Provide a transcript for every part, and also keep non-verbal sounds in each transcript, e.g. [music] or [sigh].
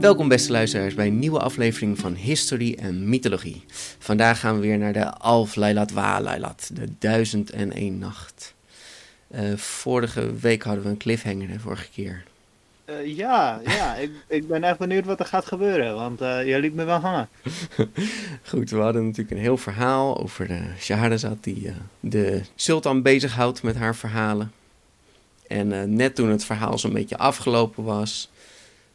Welkom beste luisteraars bij een nieuwe aflevering van History en Mythologie. Vandaag gaan we weer naar de Alf Lailat Wa Lailat, de 1001 nacht. Uh, vorige week hadden we een cliffhanger, de vorige keer. Uh, ja, ja. [laughs] ik, ik ben echt benieuwd wat er gaat gebeuren, want uh, je liet me wel hangen. [laughs] Goed, we hadden natuurlijk een heel verhaal over de Shahrazad die de sultan bezighoudt met haar verhalen. En net toen het verhaal zo'n beetje afgelopen was,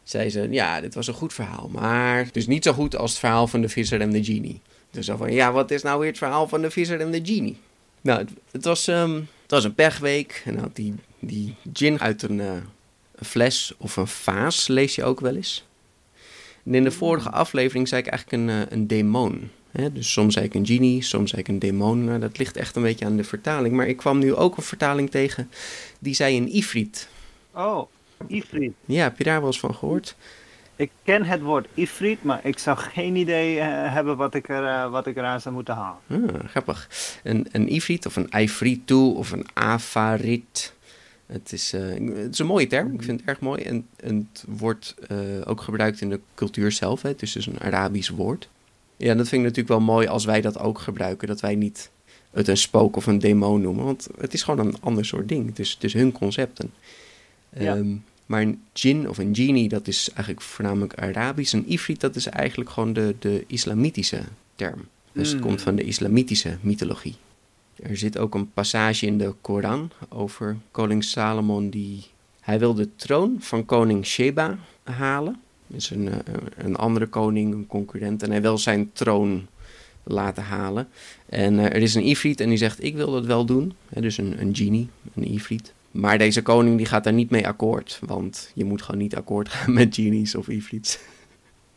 zei ze, ja, dit was een goed verhaal, maar dus niet zo goed als het verhaal van de visser en de genie. Dus zo van, ja, wat is nou weer het verhaal van de visser en de genie? Nou, het, het was, um, het was een pechweek en had die, die gin uit een, uh, een, fles of een vaas, lees je ook wel eens. En in de vorige aflevering zei ik eigenlijk een, uh, een demon. Hè? Dus soms zei ik een genie, soms zei ik een demon. Nou, dat ligt echt een beetje aan de vertaling. Maar ik kwam nu ook een vertaling tegen die zei een ifrit. Oh. Ifrit. Ja, heb je daar wel eens van gehoord? Ik ken het woord Ifrit, maar ik zou geen idee uh, hebben wat ik, er, uh, wat ik eraan zou moeten halen. Ah, grappig. Een, een Ifrit of een Ifritu of een Afarit. Het is, uh, het is een mooie term, ik vind het erg mooi. En, en het wordt ook gebruikt in de cultuur zelf. Hè. Het is dus een Arabisch woord. Ja, dat vind ik natuurlijk wel mooi als wij dat ook gebruiken. Dat wij niet het een spook of een demon noemen. Want het is gewoon een ander soort ding. Het is, het is hun concepten. Ja. Um, maar een jin of een genie, dat is eigenlijk voornamelijk Arabisch. Een ifrit, dat is eigenlijk gewoon de, de islamitische term. Dus het komt van de islamitische mythologie. Er zit ook een passage in de Koran over koning Salomon die... Hij wil de troon van koning Sheba halen. Dat is een, een andere koning, een concurrent. En hij wil zijn troon laten halen. En uh, er is een ifrit en die zegt, ik wil dat wel doen. Dus een, een genie, een ifrit. Maar deze koning die gaat daar niet mee akkoord. Want je moet gewoon niet akkoord gaan met genies of ifrits.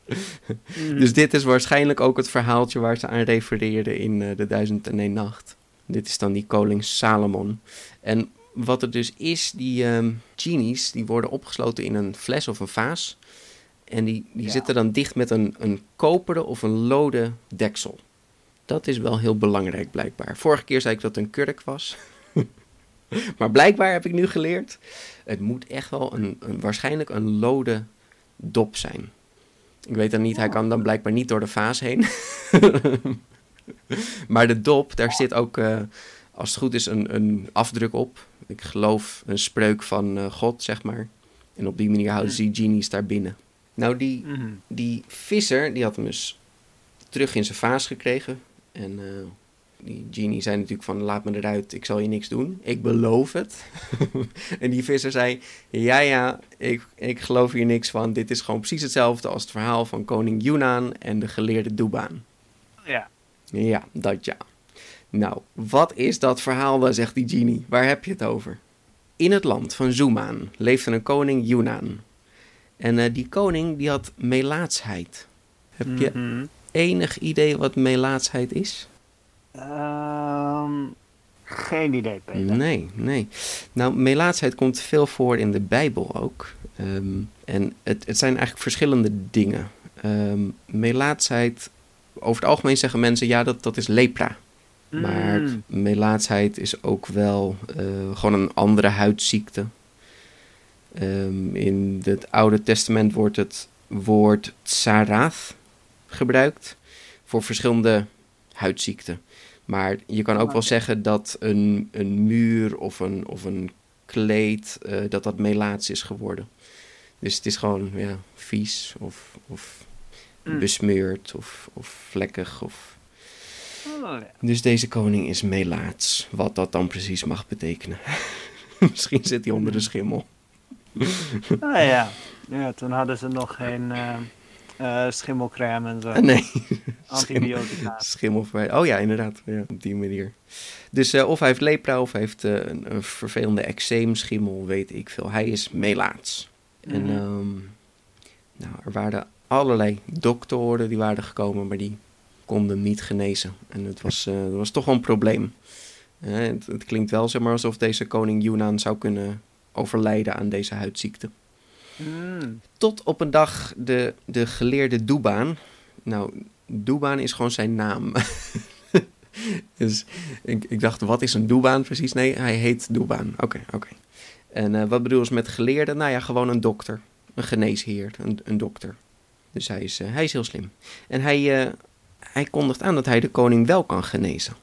mm. Dus dit is waarschijnlijk ook het verhaaltje waar ze aan refereerden in uh, de 1001 Nacht. Dit is dan die koning Salomon. En wat er dus is, die um, genies die worden opgesloten in een fles of een vaas. En die, die ja. zitten dan dicht met een, een koperen of een lode deksel. Dat is wel heel belangrijk blijkbaar. Vorige keer zei ik dat het een kurk was. [laughs] maar blijkbaar heb ik nu geleerd, het moet echt wel een, een, waarschijnlijk een lode dop zijn. Ik weet dan niet, hij kan dan blijkbaar niet door de vaas heen. [laughs] maar de dop, daar zit ook, uh, als het goed is, een, een afdruk op. Ik geloof een spreuk van uh, God, zeg maar. En op die manier houden ze die genies daar binnen. Nou, die, mm-hmm. die visser, die had hem dus terug in zijn vaas gekregen. En uh, die genie zei natuurlijk van laat me eruit, ik zal je niks doen. Ik beloof het. [laughs] en die visser zei, ja ja, ik, ik geloof hier niks van. Dit is gewoon precies hetzelfde als het verhaal van koning Yunaan en de geleerde Duban. Ja. Ja, dat ja. Nou, wat is dat verhaal dan, zegt die genie. Waar heb je het over? In het land van Zumaan leefde een koning Yunaan. En uh, die koning die had melaatsheid. Heb je mm-hmm. enig idee wat melaatsheid is? Um, geen idee, Peter. Nee, nee. Nou, melaatsheid komt veel voor in de Bijbel ook. Um, en het, het zijn eigenlijk verschillende dingen. Um, melaatsheid, over het algemeen zeggen mensen, ja, dat, dat is lepra. Mm. Maar melaatsheid is ook wel uh, gewoon een andere huidziekte. Um, in het Oude Testament wordt het woord tsarath gebruikt voor verschillende huidziekten. Maar je kan ook wel zeggen dat een, een muur of een, of een kleed, uh, dat dat melaats is geworden. Dus het is gewoon ja, vies of, of mm. besmeurd of, of vlekkig. Of... Oh, ja. Dus deze koning is melaats. Wat dat dan precies mag betekenen. [laughs] Misschien zit hij onder de schimmel. ah ja. ja, toen hadden ze nog geen... Uh eh, schimmelcrème en zo. [laughs] nee. Antibiotica. Schimmel Oh ja, inderdaad. Ja, op die manier. Dus eh, of hij heeft lepra of hij heeft eh, een, een vervelende eczeemschimmel, weet ik veel. Hij is melaats. En Mhm. ehm, nou, er waren allerlei doktoren die waren gekomen, maar die konden hem niet genezen. En het was, dat was toch wel een probleem. Het, het klinkt wel zeg maar, alsof deze koning Yunnan zou kunnen overlijden aan deze huidziekte. Mm. Tot op een dag de, de geleerde Doebaan. Nou, Doebaan is gewoon zijn naam. [laughs] dus ik, dacht, wat is een Doebaan precies? Nee, hij heet Doebaan. Oké, oké. En eh, wat bedoel je met geleerde? Nou ja, gewoon een dokter. Een geneesheer, een, een dokter. Dus hij is, eh, hij is heel slim. En hij, eh, hij kondigt aan dat hij de koning wel kan genezen.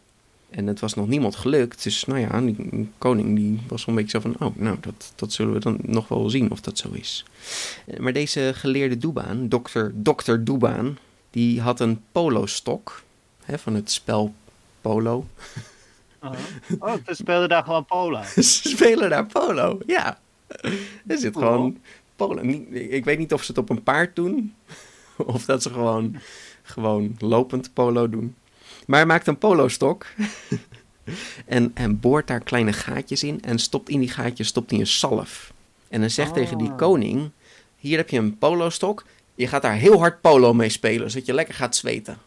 En het was nog niemand gelukt. Dus nou ja, die koning die was een beetje zo van... Oh, nou, dat, dat zullen we dan nog wel zien of dat zo is. Eh, Maar deze geleerde Doebaan, dokter, dokter Doebaan... die had een polostok hè, van het spel polo. Uh-huh. Oh, ze speelden daar gewoon polo. [laughs] Ze spelen daar polo, ja. Er zit gewoon polo. Ik weet niet of ze het op een paard doen... [laughs] of dat ze gewoon, gewoon lopend polo doen. Maar hij maakt een polostok... [laughs] en, en boort daar kleine gaatjes in... en stopt in die gaatjes stopt hij een salf. En dan zegt Oh. tegen die koning... hier heb je een polostok... je gaat daar heel hard polo mee spelen... zodat je lekker gaat zweten.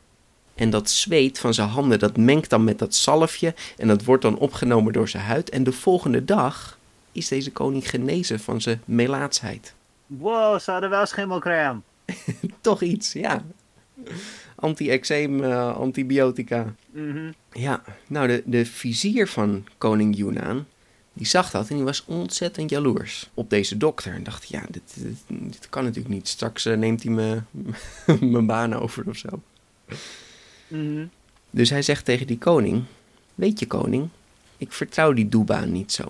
En dat zweet van zijn handen, dat mengt dan met dat zalfje... en dat wordt dan opgenomen door zijn huid... en de volgende dag is deze koning genezen van zijn melaatsheid. Wow, ze hadden wel schimmelcrème. [laughs] Toch iets, ja. Anti-eczeem, eh, antibiotica. Mhm. Ja, nou de, de vizier van koning Yunnan, die zag dat en die was ontzettend jaloers op deze dokter. En dacht, ja, dit, dit, dit kan natuurlijk niet. Straks eh, neemt hij me- [laughs] mijn baan over of zo. Mhm. Dus hij zegt tegen die koning, weet je koning, ik vertrouw die Doebaan niet zo.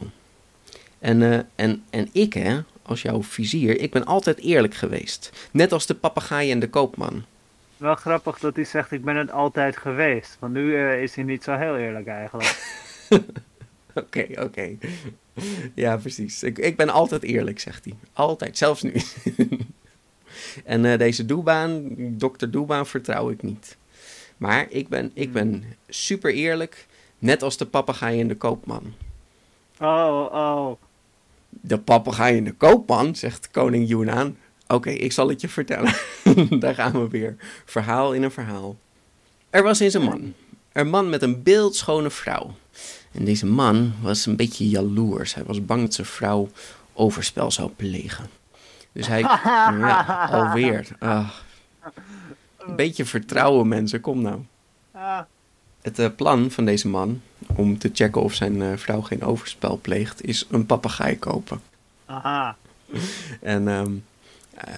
En, eh, en, en ik hè, als jouw vizier, ik ben altijd eerlijk geweest. Net als de papegaai en de koopman. Wel grappig dat hij zegt, ik ben het altijd geweest. Want nu eh, is hij niet zo heel eerlijk eigenlijk. [laughs] Oké, oké. Ja, precies. Ik, ik ben altijd eerlijk, zegt hij. Altijd, zelfs nu. [laughs] en eh, deze Doebaan, dokter Doebaan, vertrouw ik niet. Maar ik ben, ik ben super eerlijk, net als de papegaai en de koopman. Oh, oh. De papegaai en de koopman, zegt koning Yunnan. Oké, ik zal het je vertellen. [laughs] Daar gaan we weer. Verhaal in een verhaal. Er was eens een man. Een man met een beeldschone vrouw. En deze man was een beetje jaloers. Hij was bang dat zijn vrouw overspel zou plegen. Dus hij... [laughs] ja, alweer. Ah. Een beetje vertrouwen, mensen. Kom nou. Het eh, plan van deze man om te checken of zijn eh, vrouw geen overspel pleegt, is een papegaai kopen. aha. [laughs] En, ehm, eh,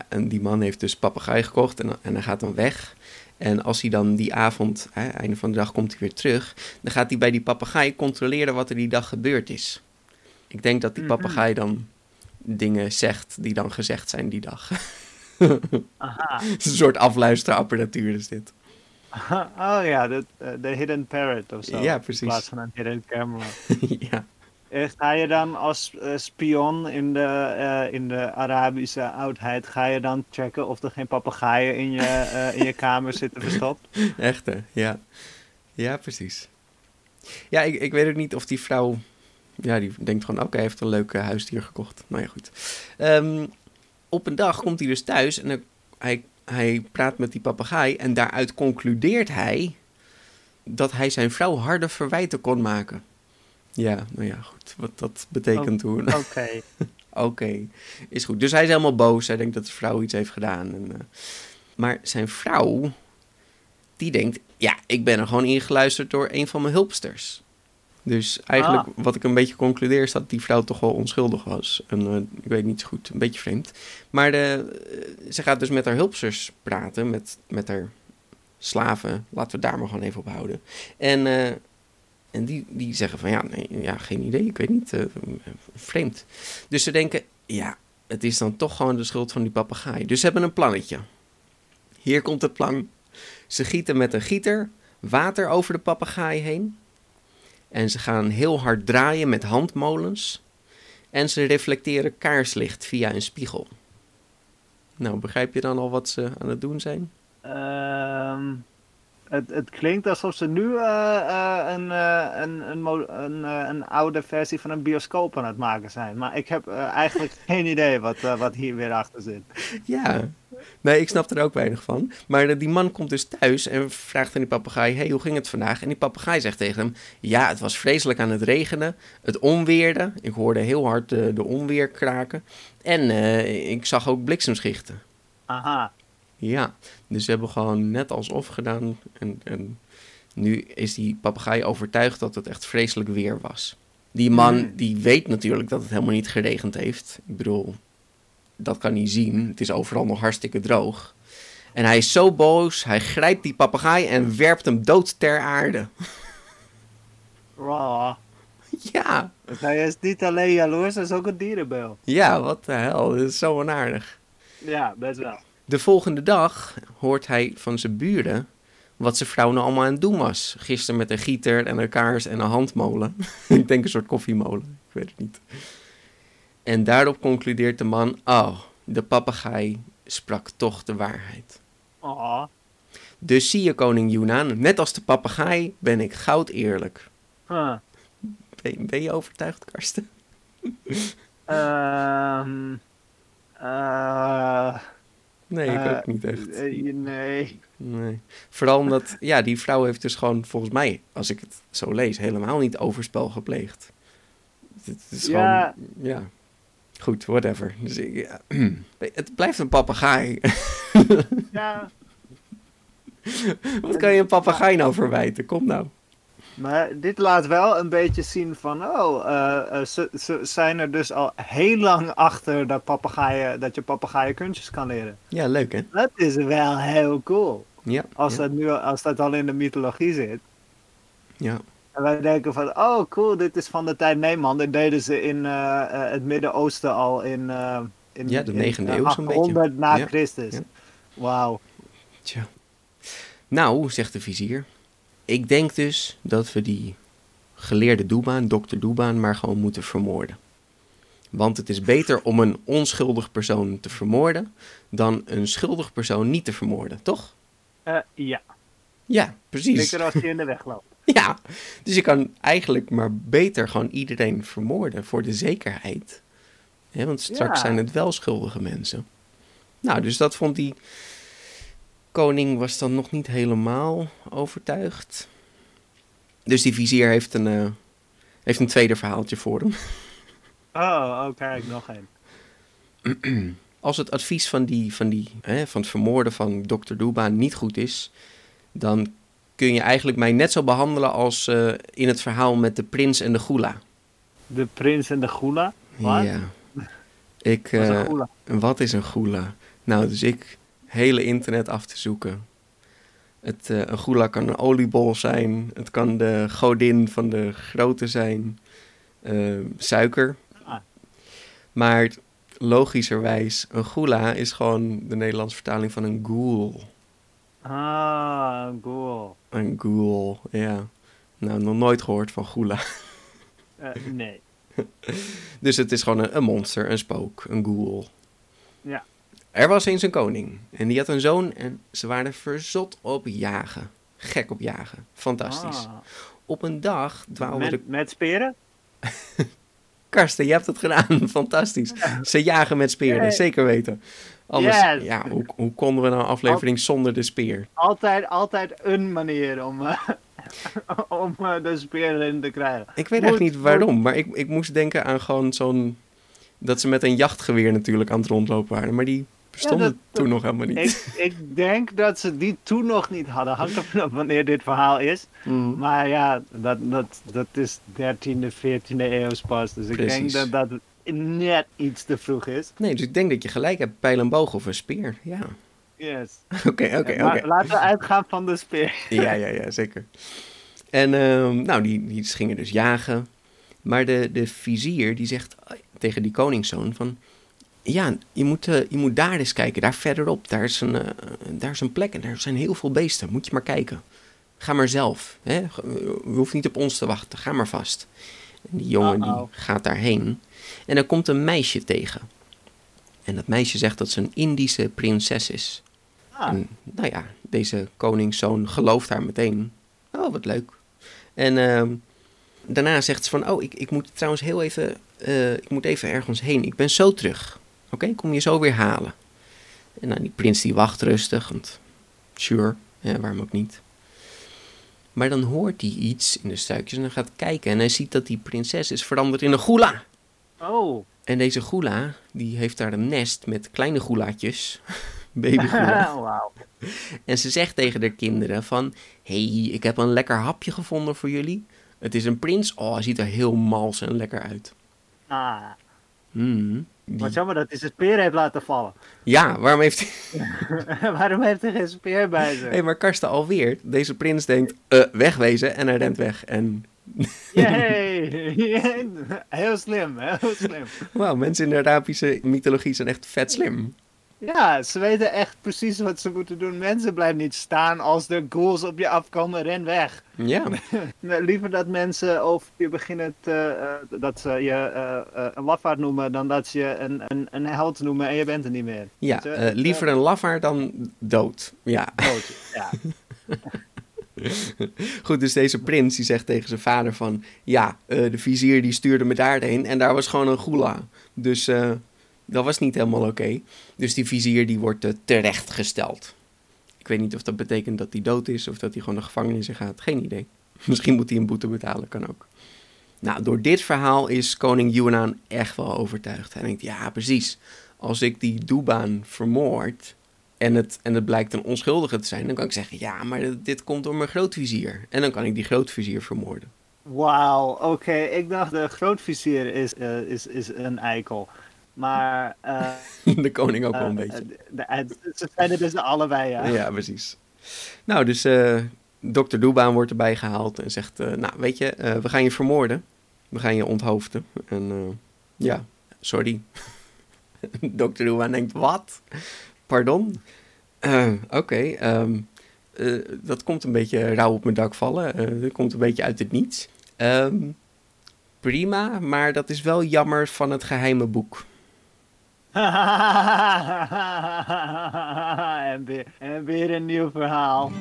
en die man heeft dus papegaai gekocht en, en hij gaat dan weg. En als hij dan die avond, hè, einde van de dag, komt hij weer terug. Dan gaat hij bij die papegaai controleren wat er die dag gebeurd is. Ik denk dat die Mhm. papegaai dan dingen zegt die dan gezegd zijn die dag. [laughs] Aha. Een soort afluisterapparatuur is dit. [laughs] Oh ja, de, eh, de hidden parrot of zo. Ja, precies. In plaats van een hidden camera. [laughs] ja. Eh, Ga je dan als eh, spion in de, eh, in de Arabische oudheid, ga je dan checken of er geen papegaaien in je, [laughs] in je kamer zitten verstopt? Echt hè, ja. Ja, precies. Ja, ik, ik weet ook niet of die vrouw... Ja, die denkt gewoon, oké, hij heeft een leuk huisdier gekocht. Nou ja, goed. Ehm, op een dag komt hij dus thuis en dan- hij, hij praat met die papegaai... en daaruit concludeert hij dat hij zijn vrouw harde verwijten kon maken. Ja, nou ja, goed. Wat dat betekent hoe... Oké. [laughs] Oké, is goed. Dus hij is helemaal boos. Hij denkt dat de vrouw iets heeft gedaan. En, eh, maar zijn vrouw, die denkt... Ja, ik ben er gewoon ingeluisterd door een van mijn hulpsters. Dus eigenlijk, Ah. wat ik een beetje concludeer... is dat die vrouw toch wel onschuldig was. En, eh, ik weet niet zo goed, een beetje vreemd. Maar de, eh, ze gaat dus met haar hulpsters praten. Met, met haar slaven. Laten we daar maar gewoon even op houden. En... en die, die zeggen van ja, nee, ja, geen idee, ik weet niet, eh, vreemd. Dus ze denken, ja, het is dan toch gewoon de schuld van die papegaai. Dus ze hebben een plannetje. Hier komt het plan. Ze gieten met een gieter water over de papegaai heen. En ze gaan heel hard draaien met handmolens. En ze reflecteren kaarslicht via een spiegel. Nou, begrijp je dan al wat ze aan het doen zijn? Ehm, het, het klinkt alsof ze nu eh, eh, een, eh, een, een, een, een oude versie van een bioscoop aan het maken zijn. Maar ik heb eigenlijk [laughs] geen idee wat, wat hier weer achter zit. Ja. Nee, ik snap er ook weinig van. Maar die man komt dus thuis en vraagt aan die papegaai... hey, hoe ging het vandaag? En die papegaai zegt tegen hem... ja, het was vreselijk aan het regenen. Het onweerde. Ik hoorde heel hard de, de onweer kraken. En ik zag ook bliksemschichten. Aha. Ja, dus ze hebben gewoon net alsof gedaan. En, en nu is die papegaai overtuigd dat het echt vreselijk weer was. Die man, Mm. die weet natuurlijk dat het helemaal niet geregend heeft. Ik bedoel, dat kan hij zien. Het is overal nog hartstikke droog. En hij is zo boos, hij grijpt die papegaai en werpt hem dood ter aarde. [laughs] Wow. Ja, Dus hij is niet alleen jaloers, hij is ook een dierenbel. ja, wat de hel, dit is zo onaardig. Ja, best wel. De volgende dag hoort hij van zijn buren wat zijn vrouw nou allemaal aan het doen was. Gisteren met een gieter en een kaars en een handmolen. [laughs] ik denk een soort koffiemolen, ik weet het niet. En daarop concludeert de man, oh, de papegaai sprak toch de waarheid. Oh. Dus zie je koning Yunnan, net als de papegaai ben ik goud eerlijk. Huh. Ben, ben je overtuigd, Karsten? Ehm. eh, Nee, ik Eh, ook niet echt. eh, nee. Nee. Vooral omdat, ja, die vrouw heeft dus gewoon volgens mij, als ik het zo lees, helemaal niet overspel gepleegd. Het is Ja. gewoon, ja. Goed, whatever. Dus ik, ja. [clears throat] Het blijft een papegaai. Ja, [laughs] Wat kan je een papegaai nou verwijten? Kom nou. Maar dit laat wel een beetje zien van, oh, eh, eh, ze, ze zijn er dus al heel lang achter dat, papegaaien, dat je papegaaien kunstjes kan leren. Ja, leuk hè? Dat is wel heel cool. Ja. Als, ja, dat, nu, als dat al in de mythologie zit. ja. En wij denken van, oh cool, dit is van de tijd. Nee man, dit deden ze in eh, het Midden-Oosten al in, eh in Ja, de in, negende eh, eeuw zo'n beetje. 800 na Ja, Christus. Wauw. Tja. Nou, zegt de vizier. Ik denk dus dat we die geleerde Doebaan, dokter Doebaan, maar gewoon moeten vermoorden. Want het is beter om een onschuldig persoon te vermoorden dan een schuldig persoon niet te vermoorden, toch? Eh, ja, Ja, precies. zeker als je in de weg loopt. [laughs] Ja, dus je kan eigenlijk maar beter gewoon iedereen vermoorden voor de zekerheid. Hè, want straks Ja. zijn het wel schuldige mensen. Nou, dus dat vond die koning was dan nog niet helemaal overtuigd. Dus die vizier heeft een, eh, heeft een tweede verhaaltje voor hem. Oh, oh kijk, nog één. [clears throat] Als het advies van, die, van, die, hè, van het vermoorden van dokter Doeba niet goed is, dan kun je eigenlijk mij net zo behandelen als eh, in het verhaal met de prins en de goela. De prins en de goela. Wat? Ja. Ik, Wat is een eh, goela? wat is een goela? Nou, dus ik hele internet af te zoeken. Het, eh, een goela kan een oliebol zijn. Het kan de godin van de grote zijn. eh, suiker. Ah. Maar logischerwijs, een goela is gewoon de Nederlandse vertaling van een ghoul. Ah, cool. Een ghoul, ja. Nou, nog nooit gehoord van goela. [laughs] Eh, nee. Dus het is gewoon een, een monster, een spook, een ghoul. Ja. Er was eens een koning en die had een zoon en ze waren verzot op jagen. Gek op jagen. Fantastisch. Ah. Op een dag dwaalde de... Met, met speren? [laughs] Karsten, je hebt het gedaan. [laughs] Fantastisch. Ze jagen met speren, zeker weten. Anders, Yes. ja, hoe, hoe konden we nou een aflevering zonder de speer? Altijd, altijd een manier om, eh, [laughs] om eh, de speer erin te krijgen. Ik weet Moet- echt niet waarom, maar ik, ik moest denken aan gewoon zo'n... Dat ze met een jachtgeweer natuurlijk aan het rondlopen waren. Maar die bestonden dat- toen nog helemaal niet. Ik, ik denk dat ze die toen nog niet hadden. Hangt er vanaf wanneer dit verhaal is. Mm. Maar ja, dat, dat, dat is 13e, 14e eeuws pas. Dus ik denk dat dat net iets te vroeg is. Nee, dus ik denk dat je gelijk hebt. Pijl en boog of een speer. Ja. Yes. [laughs] Oké, oké, oké. laten we uitgaan van de speer. [laughs] Ja, ja, ja, zeker. En ehm, nou, die, die gingen dus jagen. Maar de, de vizier die zegt tegen die koningszoon van... Ja, je moet, eh, je moet daar eens kijken, daar verderop. Daar is, een, eh, daar is een plek en daar zijn heel veel beesten. Moet je maar kijken. Ga maar zelf. Hè? Je hoeft niet op ons te wachten. Ga maar vast. En die jongen die gaat daarheen. En er komt een meisje tegen. En dat meisje zegt dat ze een Indische prinses is. Ah, En nou ja, deze koningszoon gelooft haar meteen. Oh, wat leuk. En ehm, daarna zegt ze van, oh, ik, ik moet trouwens heel even, eh, ik moet even ergens heen. Ik ben zo terug. Oké, kom je zo weer halen. En nou, die prins die wacht rustig, want sure, ja, waarom ook niet. Maar dan hoort hij iets in de struikjes en dan gaat kijken en hij ziet dat die prinses is veranderd in een goela. oh. En deze goela, die heeft daar een nest met kleine goelaatjes, [laughs] babygoela. [laughs] Wauw. En ze zegt tegen de kinderen van... hey, ik heb een lekker hapje gevonden voor jullie. Het is een prins. Oh, hij ziet er heel mals en lekker uit. Ah, Hmm, die- wat jammer dat hij zijn speer heeft laten vallen. Ja, waarom heeft hij... [laughs] Waarom heeft hij geen speer bij zich? Hé, maar Karsten alweer. Deze prins denkt, eh, wegwezen. En hij rent weg. En [laughs] Yay! [laughs] heel slim, heel slim. wauw, mensen in de Arabische mythologie zijn echt vet slim. Ja, ze weten echt precies wat ze moeten doen. Mensen blijven niet staan als er ghouls op je afkomen, ren weg. Ja, [laughs] Liever dat mensen over je beginnen te, eh, dat ze je eh, eh, een lafaard noemen, dan dat ze je een, een, een held noemen en je bent er niet meer. ja liever een lafaard dan dood. Ja, Dood, ja. [laughs] goed, dus deze prins die zegt tegen zijn vader van... Ja, de vizier die stuurde me daarheen en daar was gewoon een goela. Dus dat was niet helemaal oké. Dus die vizier die wordt eh, terechtgesteld. Ik weet niet of dat betekent dat hij dood is of dat hij gewoon de gevangenis in gaat. Geen idee. [laughs] Misschien moet hij een boete betalen, kan ook. Nou, door dit verhaal is koning Yuan echt wel overtuigd. Hij denkt, ja precies, als ik die Doebaan vermoord en het, en het blijkt een onschuldige te zijn... dan kan ik zeggen, ja, maar dit, dit komt door mijn grootvizier. En dan kan ik die grootvizier vermoorden. Wauw, oké. Ik dacht de grootvizier is, eh, is, is een eikel. Maar eh, [laughs] de koning ook wel een eh, beetje. de- de- ze zijn er dus allebei, ja. Ja, precies. Nou, dus eh dokter Doebaan wordt erbij gehaald en zegt... eh, nou, weet je, eh, we gaan je vermoorden. We gaan je onthoofden. En eh, ja, sorry. [laughs] dokter Doebaan denkt, wat? Pardon? Eh, Oké, ehm, eh, dat komt een beetje rauw op mijn dak vallen. Eh, dat komt een beetje uit het niets. Ehm, prima, maar dat is wel jammer van het geheime boek. [laughs] en, weer, en weer een nieuw verhaal.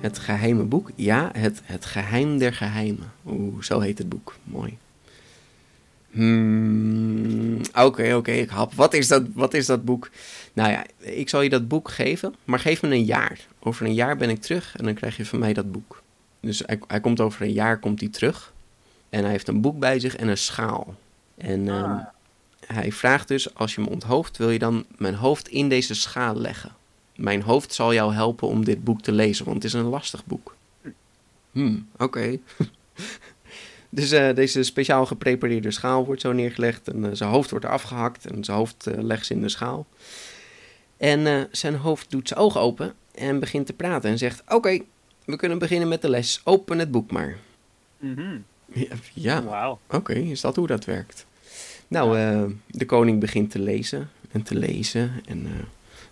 Het geheime boek? Ja, het, het geheim der geheimen. Oeh, zo heet het boek. Mooi. Hmm, Oké, oké, ik hap. Wat is, dat, wat is dat boek? Nou ja, ik zal je dat boek geven, maar geef me een jaar. Over een jaar ben ik terug en dan krijg je van mij dat boek. Dus hij, hij komt over een jaar komt hij terug. En hij heeft een boek bij zich en een schaal. En ehm, Ah. hij vraagt dus, als je me onthoofd, wil je dan mijn hoofd in deze schaal leggen? Mijn hoofd zal jou helpen om dit boek te lezen, want het is een lastig boek. Hmm, oké. [laughs] dus eh, deze speciaal geprepareerde schaal wordt zo neergelegd en eh, zijn hoofd wordt afgehakt en zijn hoofd eh, legt ze in de schaal. En zijn hoofd doet zijn ogen open en begint te praten en zegt, oké, we kunnen beginnen met de les. Open het boek maar. Mhm. Ja. Oké, is dat hoe dat werkt? Nou, eh, de koning begint te lezen en te lezen. En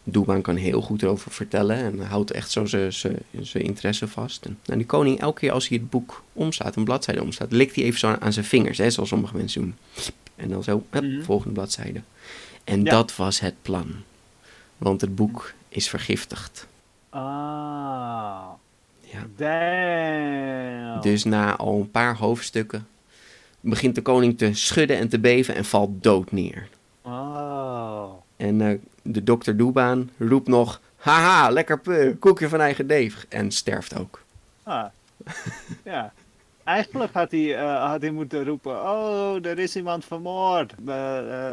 Doebaan kan heel goed erover vertellen en houdt echt zo zijn- interesse vast. En, nou, die koning, elke keer als hij het boek omslaat, een bladzijde omslaat, likt hij even zo aan zijn vingers, hè, zoals sommige mensen doen. En dan zo, hup, Mhm. volgende bladzijde. En Ja. dat was het plan. Want het boek is vergiftigd. Ah. Ja. Damn. Dus na al een paar hoofdstukken begint de koning te schudden en te beven en valt dood neer. Oh. En eh, de dokter Doebaan roept nog: Haha, lekker pu, koekje van eigen deeg. En sterft ook. Ah. [laughs] ja. Eigenlijk had hij, eh, had hij moeten roepen: Oh, er is iemand vermoord. Uh,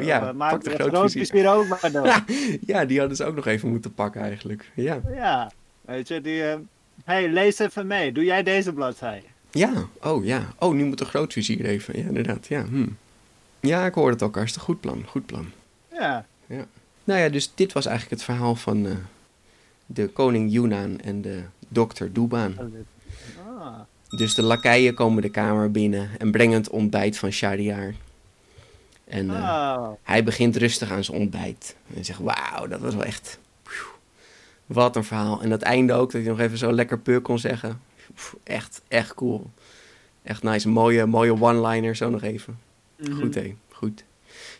Ja, uh, pak maak de grootvizier. grootvizier ook maar dood. [laughs] ja, die hadden ze ook nog even moeten pakken eigenlijk. Ja, ja. Weet je, die. Hey, lees even mee. Doe jij deze bladzijde? ja. oh ja. Oh, nu moet de grootvizier even. Ja, inderdaad. Ja, hm. ja ik hoor het ook hartstikke goed plan. Goed plan. Ja. Nou ja, dus dit was eigenlijk het verhaal van eh, de koning Yunnan en de dokter Doebaan. Ah. Dus de lakeien komen de kamer binnen en brengen het ontbijt van Shahriar. En eh, Oh. hij begint rustig aan zijn ontbijt. En zegt, wauw, dat was wel echt... wat een verhaal. En dat einde ook, dat hij nog even zo lekker pur kon zeggen. Echt, echt cool. Echt nice. Mooie, mooie one-liner zo nog even. Mhm. Goed hé, goed.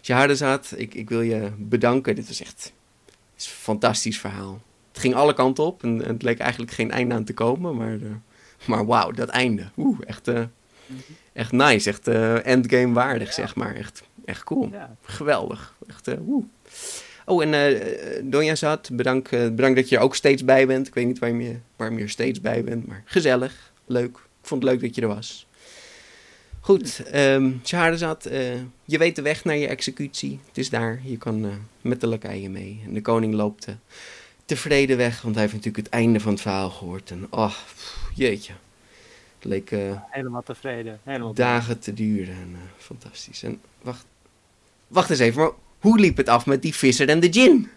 Shahrazad, ik, ik wil je bedanken. Dit was echt het is een fantastisch verhaal. Het ging alle kanten op en, en het leek eigenlijk geen einde aan te komen. Maar, eh, maar wauw, dat einde. Oeh, echt, eh, echt nice. Echt eh, endgame waardig, zeg maar. Echt, echt cool. Ja. Geweldig. Echt, eh, woe. Oh, en eh Donja Zat, bedankt, eh, bedankt dat je er ook steeds bij bent. Ik weet niet waarom je, waarom je er steeds bij bent, maar gezellig, leuk. Ik vond het leuk dat je er was. Goed, ehm Shahrazad, eh, je weet de weg naar je executie. Het is daar, je kan met de lakaien mee. En de koning loopt tevreden weg, want hij heeft natuurlijk het einde van het verhaal gehoord. En oh, pff, jeetje. Het leek Helemaal tevreden. Helemaal dagen te duren. En, fantastisch. En wacht, wacht eens even, maar hoe liep het af met die visser en de gin?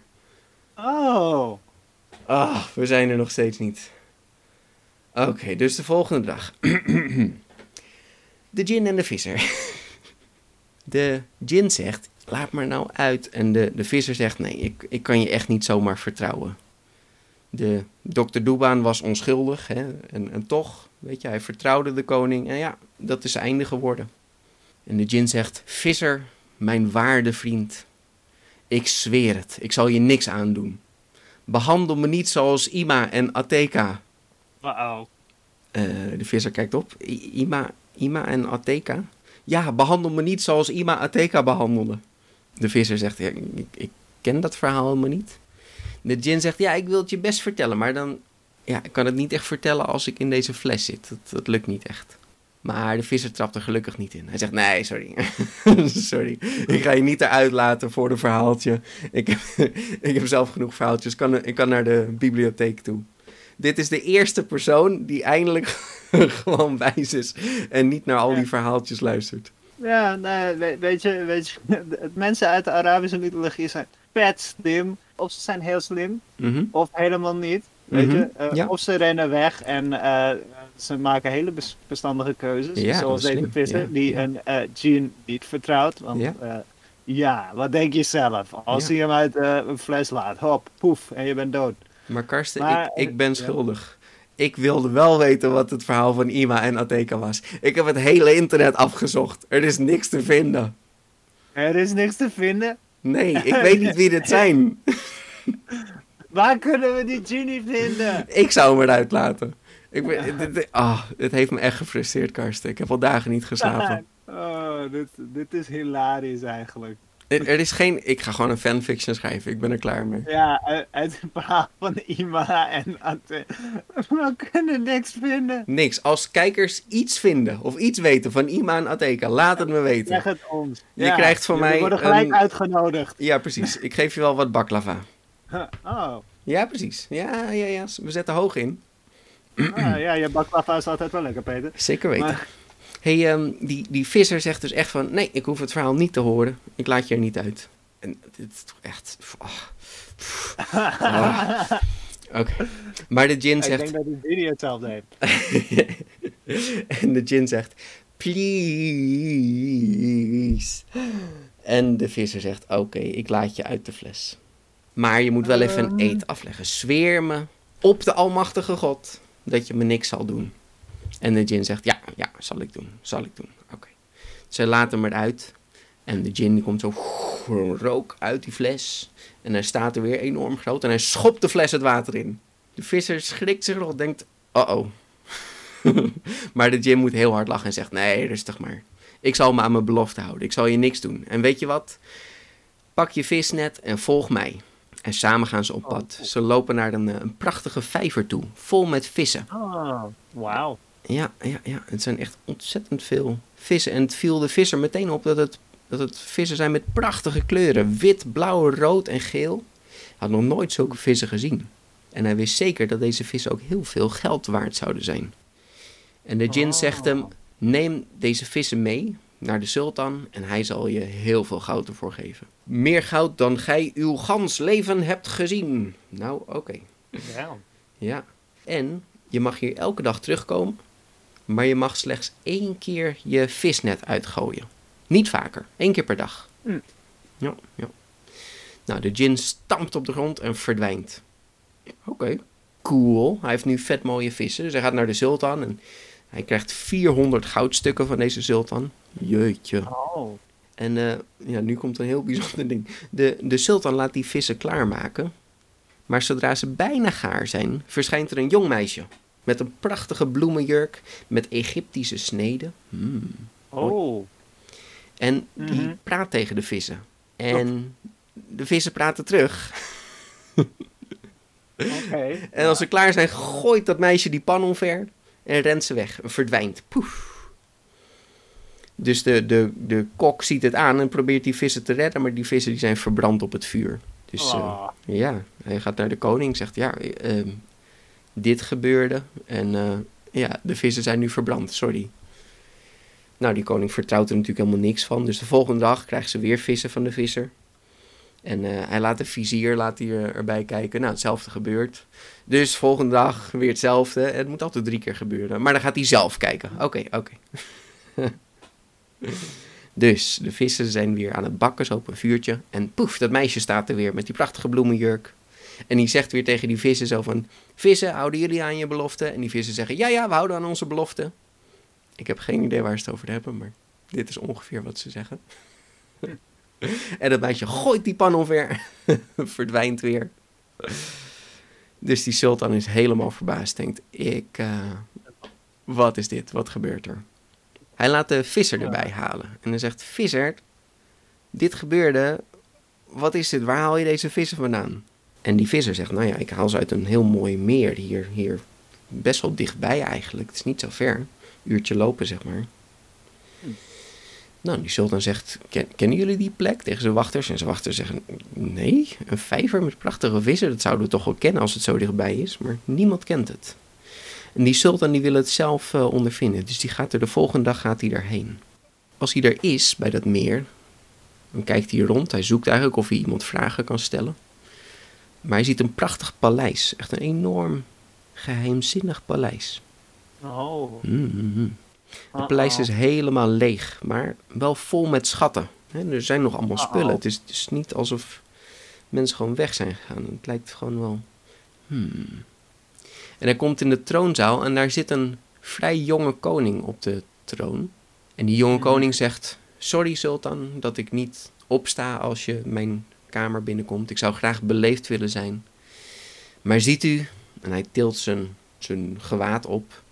Oh. Ah, we zijn er nog steeds niet. Oké, dus de volgende dag. [clears throat] de gin en de visser. [laughs] de gin zegt, laat maar nou uit. En de, de visser zegt, nee, ik, ik kan je echt niet zomaar vertrouwen. De dokter Doebaan was onschuldig. Hè? En, en toch, weet je, hij vertrouwde de koning. En ja, dat is einde geworden. En de gin zegt, visser, mijn waarde vriend. Ik zweer het, ik zal je niks aandoen. Behandel me niet zoals Ima en Ateka. Wauw. Eh, de visser kijkt op. I- Ima, Ima en Ateka? Ja, behandel me niet zoals Ima Ateka behandelde. De visser zegt, ja, ik, ik ken dat verhaal helemaal niet. De djinn zegt, ja, ik wil het je best vertellen, maar dan... Ja, ik kan het niet echt vertellen als ik in deze fles zit. Dat, dat lukt niet echt. Maar de visser trapt er gelukkig niet in. Hij zegt, nee, sorry. [laughs] sorry. Ik ga je niet eruit laten voor een verhaaltje. Ik heb, [laughs] ik heb zelf genoeg verhaaltjes. Ik kan, ik kan naar de bibliotheek toe. Dit is de eerste persoon die eindelijk [laughs] gewoon wijs is. En niet naar al die verhaaltjes luistert. Ja, nee, weet je, weet je, mensen uit de Arabische mythologie zijn vet slim. Of ze zijn heel slim, Mhm. of helemaal niet. Weet Mhm, je, Eh, ja. of ze rennen weg en eh, ze maken hele bes- verstandige keuzes. Ja, zoals deze visser, ja, die ja. een eh djinn niet vertrouwt. Want Ja. ja. ja, wat denk je zelf? Als hij hem uit eh, een fles laat, hop, poef, en je bent dood. Maar Karsten, Maar, ik, ik ben schuldig. Ik wilde wel weten wat het verhaal van Ima en Ateka was. Ik heb het hele internet afgezocht. Er is niks te vinden. Er is niks te vinden. Nee, ik [laughs] weet niet wie dit zijn. Waar kunnen we die genie vinden? Ik zou hem eruit laten. Ik ben, dit, dit- ah, het heeft me echt gefrustreerd, Karsten. Ik heb al dagen niet geslapen. Oh, dit, dit is hilarisch eigenlijk. Er, er is geen... Ik ga gewoon een fanfiction schrijven. Ik ben er klaar mee. Ja, uit, het verhaal van Ima en Ate. We kunnen niks vinden. Niks. Als kijkers iets vinden of iets weten van Ima en Ateka, laat het me Zeg weten. het ons. Je krijgt van mij worden gelijk een- uitgenodigd. Ja, precies. Ik geef je wel wat baklava. [laughs] Oh, Ja, precies. Ja, ja, ja. We zetten hoog in. Ah, ja, je baklava is altijd wel lekker, Peter. Zeker weten. Maar- hey, ehm, die, die visser zegt dus echt van... Nee, ik hoef het verhaal niet te horen. Ik laat je er niet uit. En dit is toch echt... ah. Ah. [laughs] Oké. Maar de gin Ik zegt... denk dat die Dini hetzelfde heeft. [laughs] en de gin zegt... Please. En de visser zegt... Oké, ik laat je uit de fles. Maar je moet wel even een Ehm. eet afleggen. Zweer me op de almachtige God... dat je me niks zal doen. En de gin zegt... Ja, ja, zal ik doen. Zal ik doen. Oké. Ze laten hem eruit. En de die komt zo... rook uit die fles. En hij staat er weer enorm groot. En hij schopt de fles het water in. De visser schrikt zich rot. Denkt... Uh-oh. [laughs] maar de gin moet heel hard lachen en zegt: Nee, rustig maar. Ik zal me aan mijn belofte houden. Ik zal je niks doen. En weet je wat? Pak je visnet en volg mij. En samen gaan ze op pad. Ze lopen naar een, eh, een prachtige vijver toe, vol met vissen. Oh, wauw. Ja, ja, ja, het zijn echt ontzettend veel vissen. En het viel de visser meteen op dat het, dat het vissen zijn met prachtige kleuren: wit, blauw, rood en geel. Hij had nog nooit zulke vissen gezien. En hij wist zeker dat deze vissen ook heel veel geld waard zouden zijn. En de djinn Oh. zegt hem: Neem deze vissen mee naar de sultan en hij zal je heel veel goud ervoor geven. Meer goud dan gij uw gans leven hebt gezien. Nou, oké. Ja. Ja. En je mag hier elke dag terugkomen, maar je mag slechts één keer je visnet uitgooien. Niet vaker, één keer per dag. Hm. Ja, ja. Nou, de djinn stampt op de grond en verdwijnt. Oké, cool. Hij heeft nu vet mooie vissen. Dus hij gaat naar de sultan en Hij krijgt 400 goudstukken van deze sultan. Jeetje. Oh. En eh, ja, nu komt een heel [laughs] bijzonder ding. De, de sultan laat die vissen klaarmaken. Maar zodra ze bijna gaar zijn, verschijnt er een jong meisje. Met een prachtige bloemenjurk met Egyptische sneden. Hmm. Oh. En die Mhm. praat tegen de vissen. En de vissen praten terug. [laughs] Oké. En als ze klaar zijn, gooit dat meisje die pan omver en rent ze weg. Verdwijnt. Poef. Dus de, de, de kok ziet het aan en probeert die vissen te redden, maar die vissen die zijn verbrand op het vuur. Dus eh, Oh. ja, hij gaat naar de koning, zegt ja, eh, ehm, dit gebeurde en eh, ja, de vissen zijn nu verbrand, sorry. Nou, die koning vertrouwt er natuurlijk helemaal niks van. Dus de volgende dag krijgt ze weer vissen van de visser. En eh, hij laat de vizier laat hij er- erbij kijken. Nou, hetzelfde gebeurt. Dus volgende dag weer hetzelfde. Het moet altijd drie keer gebeuren. Maar dan gaat hij zelf kijken. Oké, oké. [laughs] dus de vissen zijn weer aan het bakken, zo op een vuurtje. En poef, dat meisje staat er weer met die prachtige bloemenjurk. En die zegt weer tegen die vissen zo van... Vissen, houden jullie aan je belofte? En die vissen zeggen, ja, ja, we houden aan onze belofte. Ik heb geen idee waar ze het over hebben, maar dit is ongeveer wat ze zeggen. [laughs] en dat meisje gooit die pan omver, [laughs] verdwijnt weer. Dus die sultan is helemaal verbaasd, denkt, ik, eh, wat is dit, wat gebeurt er? Hij laat de visser erbij halen. En hij zegt, visser, dit gebeurde, wat is dit, waar haal je deze vissen vandaan? En die visser zegt, nou ja, ik haal ze uit een heel mooi meer hier, hier best wel dichtbij eigenlijk, het is niet zo ver, uurtje lopen zeg maar. Nou, die sultan zegt, "Ken- kennen jullie die plek? Tegen zijn wachters. En zijn wachters zeggen, nee, een vijver met prachtige vissen, dat zouden we toch wel kennen als het zo dichtbij is. Maar niemand kent het. En die sultan die wil het zelf eh, ondervinden. Dus die gaat er de volgende dag gaat hij daarheen. Als hij er is, bij dat meer, dan kijkt hij rond. Hij zoekt eigenlijk of hij iemand vragen kan stellen. Maar hij ziet een prachtig paleis. Echt een enorm geheimzinnig paleis. Oh. Mhm. Het paleis is helemaal leeg, maar wel vol met schatten. Er zijn nog allemaal spullen. Het is, het is niet alsof mensen gewoon weg zijn gegaan. Het lijkt gewoon wel. Hmm. En hij komt in de troonzaal en daar zit een vrij jonge koning op de troon. En die jonge Mhm. koning zegt: Sorry, sultan, dat ik niet opsta als je mijn kamer binnenkomt. Ik zou graag beleefd willen zijn. Maar ziet u, en hij tilt zijn, zijn gewaad op.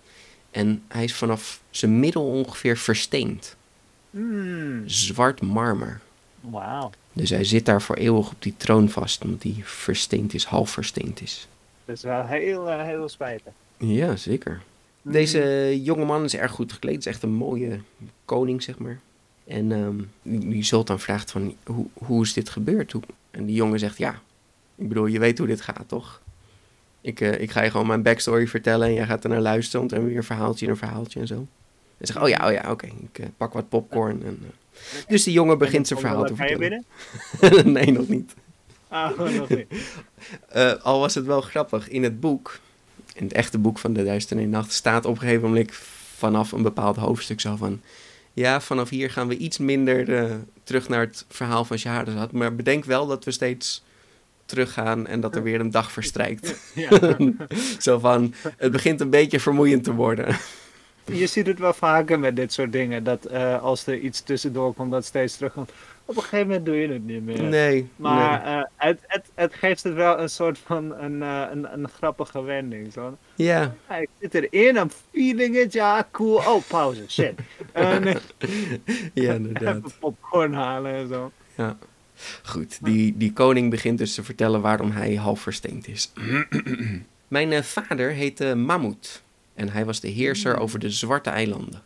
En hij is vanaf zijn middel ongeveer versteend. Hmm. Zwart marmer. Wauw. Dus hij zit daar voor eeuwig op die troon vast, omdat hij versteend is, half versteend is. Dat is wel heel, eh, heel spijtig. Ja, zeker. Deze jonge man is erg goed gekleed. is echt een mooie koning, zeg maar. En ehm, die die sultan vraagt van, hoe, hoe is dit gebeurd? Hoe? En die jongen zegt, ja, ik bedoel, je weet hoe dit gaat, toch? Ik, eh, ik ga je gewoon mijn backstory vertellen en jij gaat er naar luisteren. Want dan weer een verhaaltje en een verhaaltje en zo. En zegt, oh ja, oh ja, oké, ik eh, pak wat popcorn. En, eh. Dus die jongen begint zijn verhaal te Ga je vertellen. binnen? [laughs] nee, nog niet. Ah, nog niet. Al was het wel grappig, in het boek, in het echte boek van de Duistere Nacht, staat op een gegeven moment vanaf een bepaald hoofdstuk zo van... Ja, vanaf hier gaan we iets minder terug naar het verhaal van Shahrazad. Maar bedenk wel dat we steeds teruggaan en dat er weer een dag verstrijkt. Ja. [laughs] [laughs] zo van, het begint een beetje vermoeiend te worden. Je ziet het wel vaker met dit soort dingen. Dat eh, als er iets tussendoor komt, dat steeds terugkomt. Op een gegeven moment doe je het niet meer. Nee, Maar nee. eh, het, het, het geeft het wel een soort van een, eh, een, een grappige wending. Zo. Ja, Ja, ik zit erin, I'm feeling it, ja, cool. Oh, pauze, shit. [laughs] Ja, inderdaad. even popcorn halen en zo. Ja. Goed, die, die koning begint dus te vertellen waarom hij half versteend is. [clears throat] Mijn eh, vader heette Mammoet en hij was de heerser over de Zwarte Eilanden.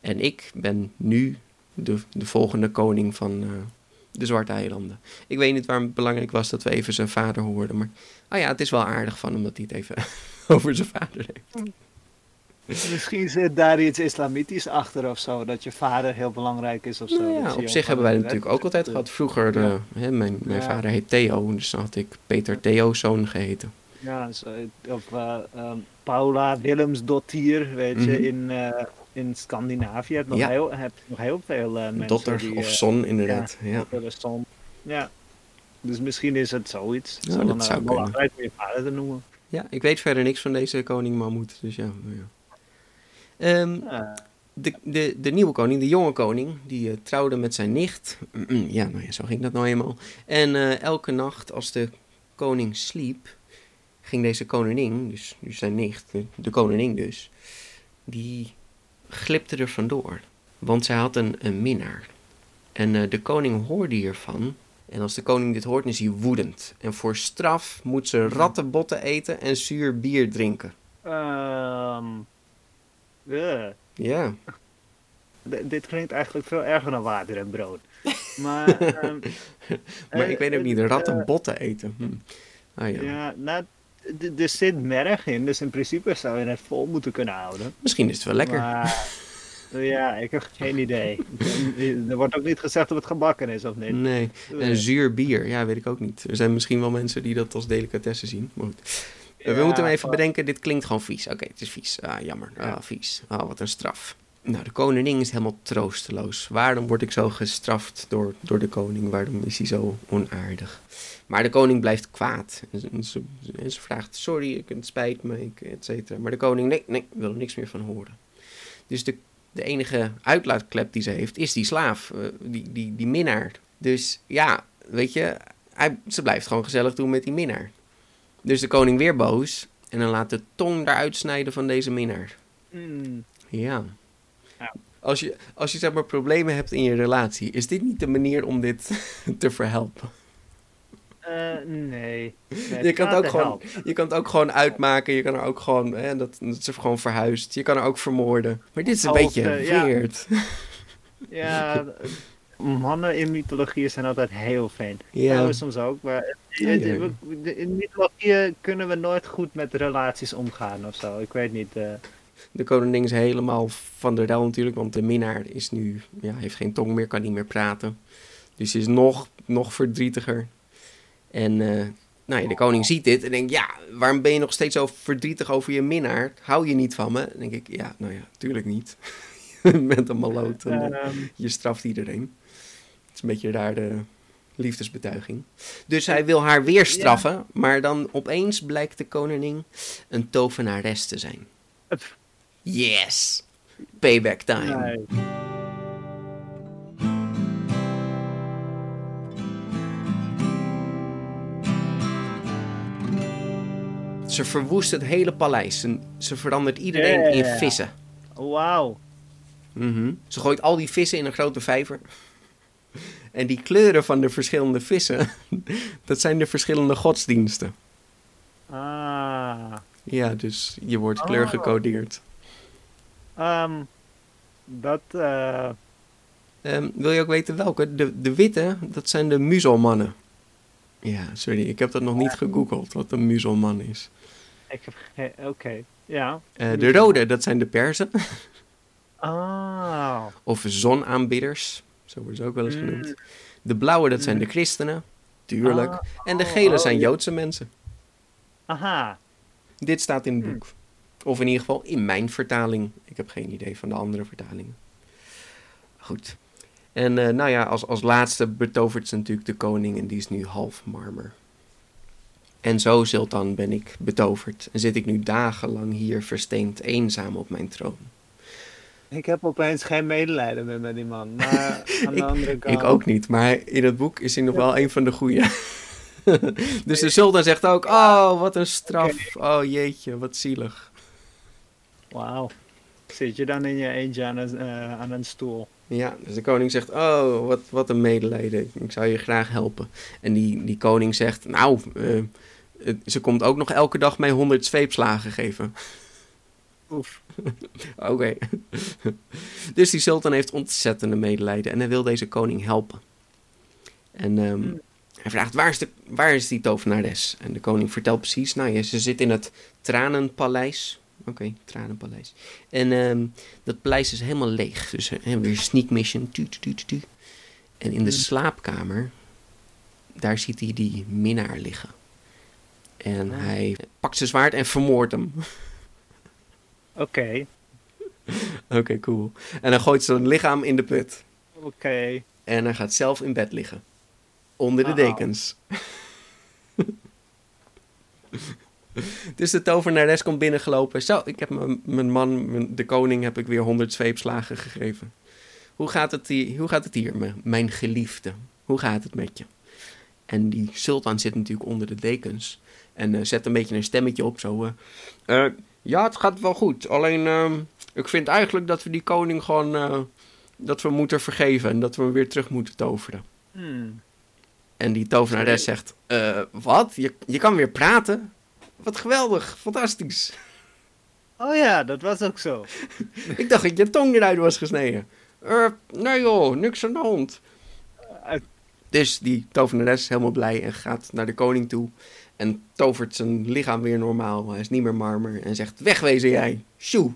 En ik ben nu de, de volgende koning van eh, de Zwarte Eilanden. Ik weet niet waarom het belangrijk was dat we even zijn vader hoorden, maar oh ja, het is wel aardig van hem dat hij het even [laughs] over zijn vader heeft. Misschien zit daar iets islamitisch achter of zo. Dat je vader heel belangrijk is of zo. Nou ja, op zich hebben wij natuurlijk ook altijd gehad. Vroeger, Ja. eh, hè, mijn, mijn Ja. vader heet Theo, dus dan had ik Peter Theo's zoon geheten. Ja, zo, of eh, ehm, Paula Willemsdottir, weet je, Mhm. in, eh, in Scandinavië heb je nog, Ja. heel, nog veel eh, mensen Dotter die... of eh, zon, inderdaad. Ja. zon. Ja. Dus misschien is het zoiets. Ja, Zo dat dan, zou eh, belangrijk om je vader te noemen. ja, ik weet verder niks van deze koning Mammoet, dus ja. nou ja. Ja. de, de, de nieuwe koning, de jonge koning, die eh, trouwde met zijn nicht. ja, nou ja, zo ging dat nou eenmaal. En eh, elke nacht als de koning sliep, ging deze koningin, dus, dus zijn nicht, de, de koningin dus, die glipte er vandoor. Want zij had een, een minnaar. En eh, de koning hoorde hiervan. En als de koning dit hoort, is hij woedend. En voor straf moet ze rattenbotten eten en zuur bier drinken. Ehm, Ja, D- dit klinkt eigenlijk veel erger dan water en brood. [laughs] Maar, ehm, [laughs] maar ik weet ook niet, eh, rattenbotten eten. Hm. Ah ja. Ja, nou, d- er zit merg in, dus in principe zou je het vol moeten kunnen houden. Misschien is het wel lekker. Maar, [laughs] ja, ik heb geen idee. Er wordt ook niet gezegd of het gebakken is of niet. Nee, en zuur bier, ja, weet ik ook niet. Er zijn misschien wel mensen die dat als delicatesse zien. Maar goed. We moeten hem even bedenken, dit klinkt gewoon vies. Oké, het is vies. Ah, jammer. Ja. Ah, vies. Ah, wat een straf. Nou, de koningin is helemaal troosteloos. Waarom word ik zo gestraft door, door de koning? Waarom is hij zo onaardig? Maar de koning blijft kwaad. En ze, en vraagt, sorry, het spijt me, et cetera. Maar de koning, nee, nee, wil er niks meer van horen. Dus de, de enige uitlaatklep die ze heeft, is die slaaf, eh, die, die, die minnaar. Dus ja, weet je, hij, ze blijft gewoon gezellig doen met die minnaar. Dus de koning weer boos en dan laat de tong eruit snijden van deze minnaar. Mm, Ja. Ja. Als je, als je zeg maar problemen hebt in je relatie, is dit niet de manier om dit [laughs] te verhelpen? eh, nee. Nee, Je kan, het ook gewoon, je kan het ook gewoon uitmaken. Je kan er ook gewoon, hè, dat, dat ze gewoon verhuist. Je kan er ook vermoorden. Maar dit is een Of, beetje eh, ja. weird. Ja, [laughs] mannen in mythologieën zijn altijd heel fijn. Ja. Vrouwen soms ook, maar ja. we- in mythologieën kunnen we nooit goed met relaties omgaan of zo. Ik weet niet. eh. De koningin is helemaal van de rel natuurlijk, want de minnaar is nu, ja, heeft geen tong meer, kan niet meer praten. Dus ze is nog, nog verdrietiger. En eh, nou ja, de koning ziet dit en denkt, ja, waarom ben je nog steeds zo verdrietig over je minnaar? Hou je niet van me? Dan denk ik, ja, nou ja, tuurlijk niet. [laughs] je bent een maloot en eh, Ehm, je straft iedereen. Het is een beetje raar de liefdesbetuiging. Dus hij wil haar weer straffen, maar dan opeens blijkt de koningin een tovenares te zijn. Yes! Payback time. nee. Ze verwoest het hele paleis. En ze verandert iedereen in vissen. Wauw. Mhm. Ze gooit al die vissen in een grote vijver. En die kleuren van de verschillende vissen, [laughs] dat zijn de verschillende godsdiensten. Ah. Ja, dus je wordt Oh. kleurgecodeerd. Ehm, dat, eh, Ehm, wil je ook weten welke? De, de witte, dat zijn de muzelmannen. Ja, sorry, ik heb dat nog niet gegoogeld, wat een muzelman is. ik heb oké. Ja. Eh, de rode, dat zijn de Perzen. [laughs] Ah. Of zonaanbidders, zo worden ze ook wel eens genoemd. Mm. De blauwe, dat zijn de christenen, tuurlijk. Ah, En de oh, gele oh, zijn ja. Joodse mensen. Aha. Dit staat in het Hmm. boek. Of in ieder geval in mijn vertaling. Ik heb geen idee van de andere vertalingen. Goed. En eh, nou ja, als, als laatste betovert ze natuurlijk de koning en die is nu half marmer. En zo, Sultan, ben ik betoverd. En zit ik nu dagenlang hier versteend eenzaam op mijn troon. Ik heb opeens geen medelijden meer met die man. Maar [laughs] aan de andere kant... Ik ook niet, maar in het boek is hij nog wel een van de goeie. [laughs] dus de sultan zegt ook, oh, wat een straf. Oh jeetje, wat zielig. Wauw. Zit je dan in je eentje aan een, eh, aan een stoel? Ja, dus de koning zegt, oh, wat, wat een medelijden. Ik zou je graag helpen. En die, die koning zegt, nou, eh, ze komt ook nog elke dag mij honderd zweepslagen geven. Oef. [laughs] Oké. [laughs] dus die sultan heeft ontzettende medelijden en hij wil deze koning helpen. En ehm, Hmm. hij vraagt, waar is, de, waar is die tovenares? En de koning vertelt precies, nou ja, ze zit in het Tranenpaleis. Oké, Tranenpaleis. En ehm, dat paleis is helemaal leeg. Dus we hebben weer sneak mission. Tu, tu, tu, tu, tu. En in de Hmm. slaapkamer, daar ziet hij die minnaar liggen. En Ah. hij pakt zijn zwaard en vermoordt hem. [laughs] Oké. [laughs] Oké, cool. En dan gooit ze zijn lichaam in de put. Oké. En hij gaat zelf in bed liggen. Onder de Oh. dekens. [laughs] Dus de tovenares komt binnengelopen. Zo, ik heb mijn man, de koning, heb ik weer honderd zweepslagen gegeven. Hoe gaat het hier, hoe gaat het hier mijn geliefde? Hoe gaat het met je? En die sultan zit natuurlijk onder de dekens. En uh, zet een beetje een stemmetje op, zo. Uh, ja, het gaat wel goed. Alleen, ehm, ik vind eigenlijk dat we die koning gewoon... dat we moeten vergeven en dat we hem weer terug moeten toveren. Hmm. En die tovenares zegt, wat? Je, je kan weer praten? Wat geweldig, fantastisch. Oh ja, dat was ook zo. [laughs] ik dacht dat je tong eruit was gesneden. Uh, nee joh, niks aan de hand. dus die tovenares is helemaal blij en gaat naar de koning toe. En tovert zijn lichaam weer normaal. Hij is niet meer marmer. En zegt, wegwezen jij. Sjoe.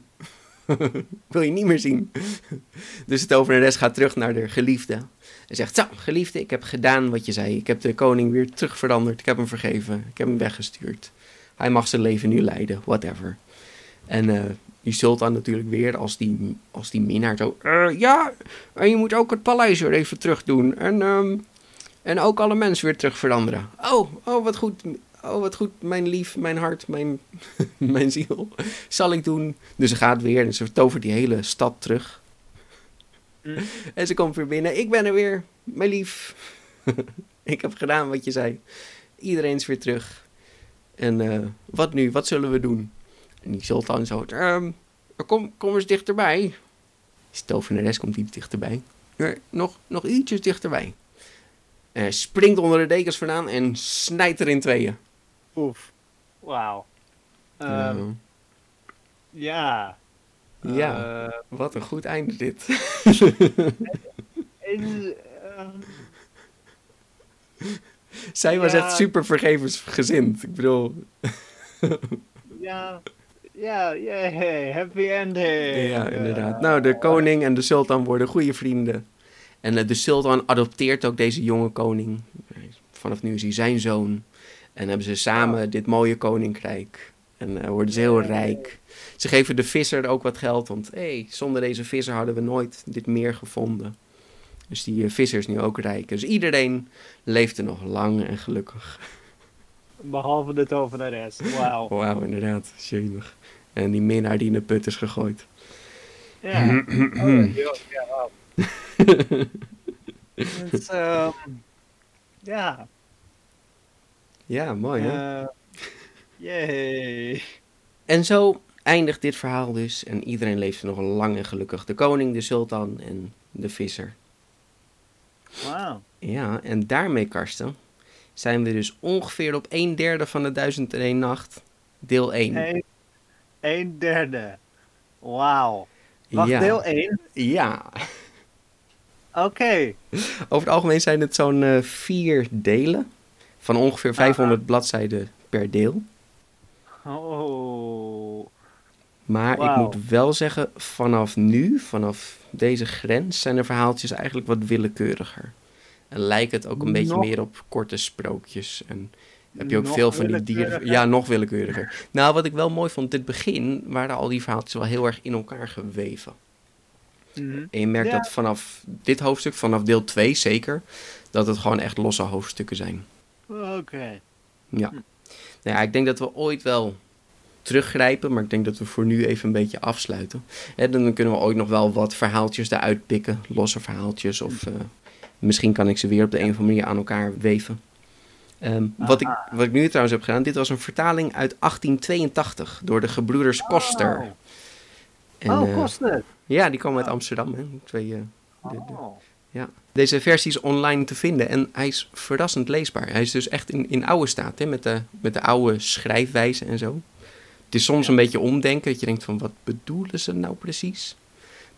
[laughs] Wil je niet meer zien. [laughs] dus de tovenares gaat terug naar de geliefde. En zegt, zo geliefde, ik heb gedaan wat je zei. Ik heb de koning weer terug veranderd. Ik heb hem vergeven. Ik heb hem weggestuurd. Hij mag zijn leven nu leiden, whatever. En uh, die sultan natuurlijk weer als die, als die minnaar zo... Uh, ja, en je moet ook het paleis weer even terug doen. En, um, en ook alle mensen weer terug veranderen. Oh, oh, wat goed. Oh, wat goed, mijn lief, mijn hart, mijn, [laughs] mijn ziel. Zal ik doen. Dus ze gaat weer en ze tovert die hele stad terug. Mm. En ze komt weer binnen. Ik ben er weer, mijn lief. [laughs] ik heb gedaan wat je zei. Iedereen is weer terug. En uh, wat nu? Wat zullen we doen? En die sultan zo... Um, kom, kom eens dichterbij. De rest komt iets dichterbij. Nog, nog ietsjes dichterbij. Uh, springt onder de dekens vandaan en snijdt er in tweeën. Oef. Wauw. Um, ja. Ja, uh, wat een goed einde dit. [laughs] en, zij was echt super vergevensgezind. Ik bedoel... ja, ja, yeah, happy ending. Ja, inderdaad. Nou, de koning en de sultan worden goede vrienden. En eh, de sultan adopteert ook deze jonge koning. Vanaf nu is hij zijn zoon. En hebben ze samen dit mooie koninkrijk. En uh, worden ze heel rijk. Ze geven de visser ook wat geld. Want hey, zonder deze visser hadden we nooit dit meer gevonden. Dus die uh, visser is nu ook rijk. Dus iedereen leeft er nog lang en gelukkig. Behalve de tovenares. Wauw. [laughs] Wauw, inderdaad. Jemig. En die minnaar die in de put is gegooid. Ja. [clears throat] oh, ja, [laughs] dus, um, ja. Ja, mooi hè? Uh, yay. En zo eindigt dit verhaal dus. En iedereen leeft er nog lang en gelukkig. De koning, de sultan en de visser. Wauw. Ja, en daarmee, Karsten, zijn we dus ongeveer op een derde van de 1001 Nacht, deel 1. Een, derde. Wauw. Wacht, ja. deel 1? Ja. Oké. Over het algemeen zijn het zo'n uh, vier delen. Van ongeveer 500 bladzijden per deel. Oh. Maar ik moet wel zeggen, vanaf nu, vanaf deze grens, zijn de verhaaltjes eigenlijk wat willekeuriger. En lijkt het ook een beetje meer op korte sprookjes. En heb je ook veel van die dieren. Ja, nog willekeuriger. Nou, wat ik wel mooi vond, dit begin waren al die verhaaltjes wel heel erg in elkaar geweven. Mhm. En je merkt dat vanaf dit hoofdstuk, vanaf deel 2 zeker, dat het gewoon echt losse hoofdstukken zijn. Oké. Ja. Hm. Nou ja, ik denk dat we ooit wel teruggrijpen. Maar ik denk dat we voor nu even een beetje afsluiten. En dan kunnen we ooit nog wel wat verhaaltjes eruit pikken. Losse verhaaltjes. Of uh, misschien kan ik ze weer op de een of andere manier aan elkaar weven. Um, wat, ik, wat ik nu trouwens heb gedaan, dit was een vertaling uit 1882 door de gebroeders Koster. Oh, en, oh uh, Koster. Ja, die komen uit Amsterdam. Hè? Twee, uh, de, de, oh. Ja. Deze versie is online te vinden en hij is verrassend leesbaar. Hij is dus echt in, in oude staat, hè? Met, de, met de oude schrijfwijze en zo. Het is soms een beetje omdenken, dat je denkt van wat bedoelen ze nou precies?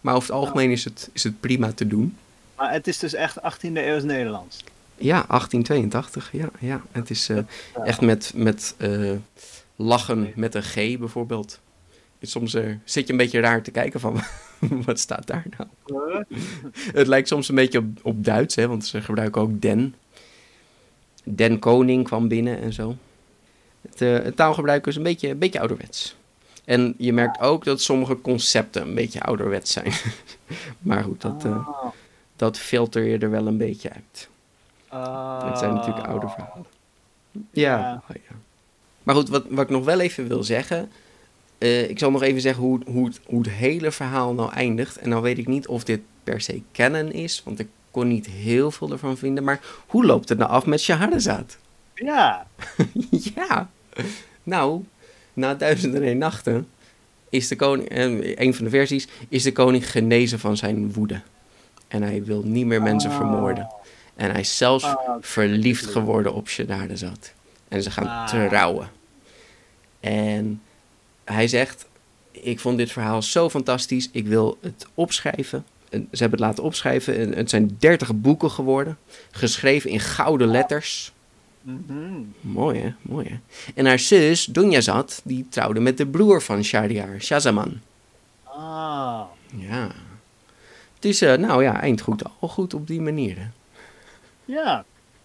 Maar over het algemeen is het, is het prima te doen. Maar het is dus echt 18e eeuws Nederlands? Ja, 1882, ja. ja. Het is uh, echt met, met uh, lachen met een G bijvoorbeeld. Soms uh, zit je een beetje raar te kijken van [laughs] wat staat daar nou? het lijkt soms een beetje op, op Duits, hè, want ze gebruiken ook den. Den Koning kwam binnen en zo. Het, uh, het taalgebruik is een beetje, een beetje ouderwets. En je merkt ook dat sommige concepten een beetje ouderwets zijn. [laughs] maar goed, dat, uh, dat filter je er wel een beetje uit. Het zijn natuurlijk oude verhalen. Ja, ja. Oh, ja. Maar goed, wat, wat ik nog wel even wil zeggen. Eh, ik zal nog even zeggen hoe, hoe, het, hoe het hele verhaal nou eindigt. En dan weet ik niet of dit per se canon is, want ik kon niet heel veel ervan vinden. Maar hoe loopt het nou af met Scheherazade? Ja. [laughs] ja, nou, na duizend en nachten is de koning, eh, een van de versies, is de koning genezen van zijn woede. En hij wil niet meer mensen Oh. vermoorden. En hij is zelfs Ah, verliefd geworden op Scheherazade. En ze gaan Ah. trouwen. En hij zegt, ik vond dit verhaal zo fantastisch, ik wil het opschrijven. En ze hebben het laten opschrijven. En het zijn dertig boeken geworden. Geschreven in gouden letters. Mhm. Mooi hè, mooi hè. En haar zus, Dunyazad, die trouwde met de broer van Shahryar, Shahzaman. Ah. Ja. Het is, eh, nou ja, eind goed, al goed op die manier. Hè. Ja.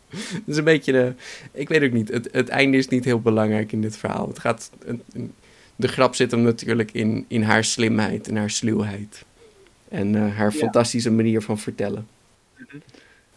Het is een beetje de, ik weet ook niet, het, het einde is niet heel belangrijk in dit verhaal. Het gaat, een- een- de grap zit hem natuurlijk in, in haar slimheid en haar sluwheid. En eh, haar Ja. fantastische manier van vertellen.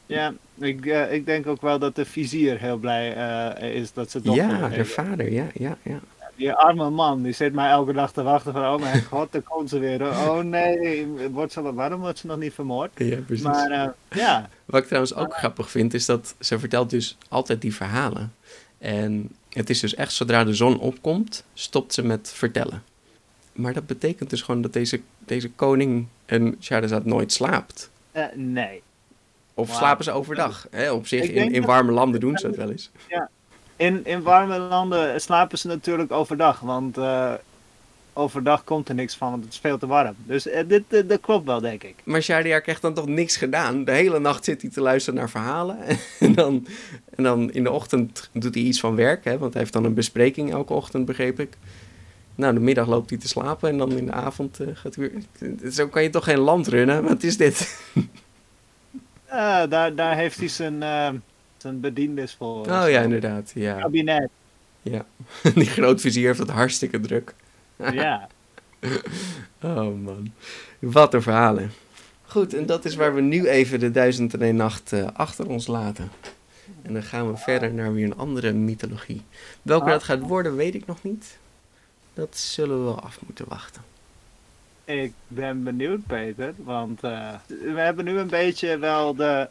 Ja, ik, eh, ik denk ook wel dat de vizier heel blij eh, is dat ze dochter Ja, haar vader, ja, ja, ja. Die arme man, die zit mij elke dag te wachten van, oh mijn [laughs] god, daar komt ze weer. Oh nee, wordt ze, waarom wordt ze nog niet vermoord? Ja, precies. Maar ja, Wat ik trouwens ook grappig vind, is dat ze vertelt dus altijd die verhalen. En het is dus echt, zodra de zon opkomt, stopt ze met vertellen. Maar dat betekent dus gewoon dat deze, deze koning en Shahrazad nooit slaapt. eh, nee. Of slapen ze overdag? Hè, op zich, in, in warme landen doen ze dat wel eens. In, in warme landen slapen ze natuurlijk overdag, want eh, overdag komt er niks van, want het is veel te warm. Dus eh, dit, eh, dat klopt wel, denk ik. Maar Shahryar krijgt dan toch niks gedaan. De hele nacht zit hij te luisteren naar verhalen. [laughs] En dan, en dan in de ochtend doet hij iets van werk. Hè, want hij heeft dan een bespreking elke ochtend, begreep ik. Nou, de middag loopt hij te slapen. En dan in de avond eh, gaat hij weer... Zo kan je toch geen land runnen? Wat is dit? [laughs] Daar, daar heeft hij zijn, eh, zijn bediendes voor. Oh ja, inderdaad. Ja, Kabinet. ja. [laughs] Die grootvizier heeft het hartstikke druk. Ja. [laughs] Oh man, wat een verhalen. Goed, en dat is waar we nu even de duizend en een nacht eh, achter ons laten. En dan gaan we verder naar weer een andere mythologie. Welke Ah. dat gaat worden, weet ik nog niet. Dat zullen we wel af moeten wachten. Ik ben benieuwd, Peter, want eh, we hebben nu een beetje wel de.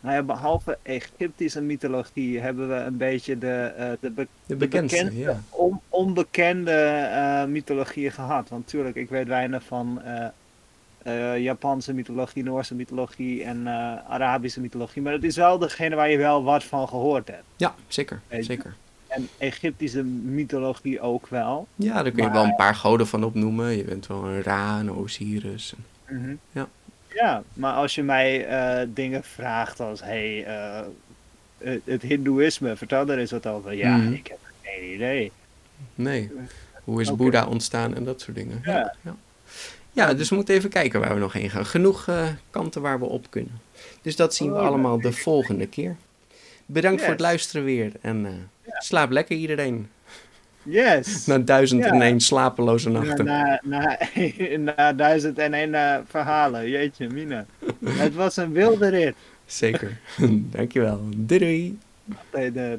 Nou ja, behalve Egyptische mythologie hebben we een beetje de, eh, de, be- De bekendste, bekendste ja. on- onbekende eh mythologieën gehad. Want natuurlijk, ik weet weinig van eh, Japanse mythologie, Noorse mythologie en Arabische mythologie. Maar het is wel degene waar je wel wat van gehoord hebt. Ja, zeker, zeker. En Egyptische mythologie ook wel. Ja, daar kun je Maar- wel een paar goden van opnoemen. Je bent wel een Ra, een Osiris. Ja. Ja, maar als je mij eh, dingen vraagt als, hey, eh, het, het hindoeïsme, vertel daar eens wat over. Ja, Mhm. ik heb geen idee. Nee, hoe is. Boeddha ontstaan en dat soort dingen. Ja. ja. Ja, dus we moeten even kijken waar we nog heen gaan. Genoeg eh, kanten waar we op kunnen. Dus dat zien we Oh, allemaal de volgende keer. Bedankt voor het luisteren weer. En slaap lekker iedereen. Yes! Na duizend en één slapeloze Na, nachten. na, na, [laughs] na duizend en één eh, verhalen, jeetje mina. Het was een wilde rit. Zeker. [laughs] Dankjewel. Doei doei. Peter.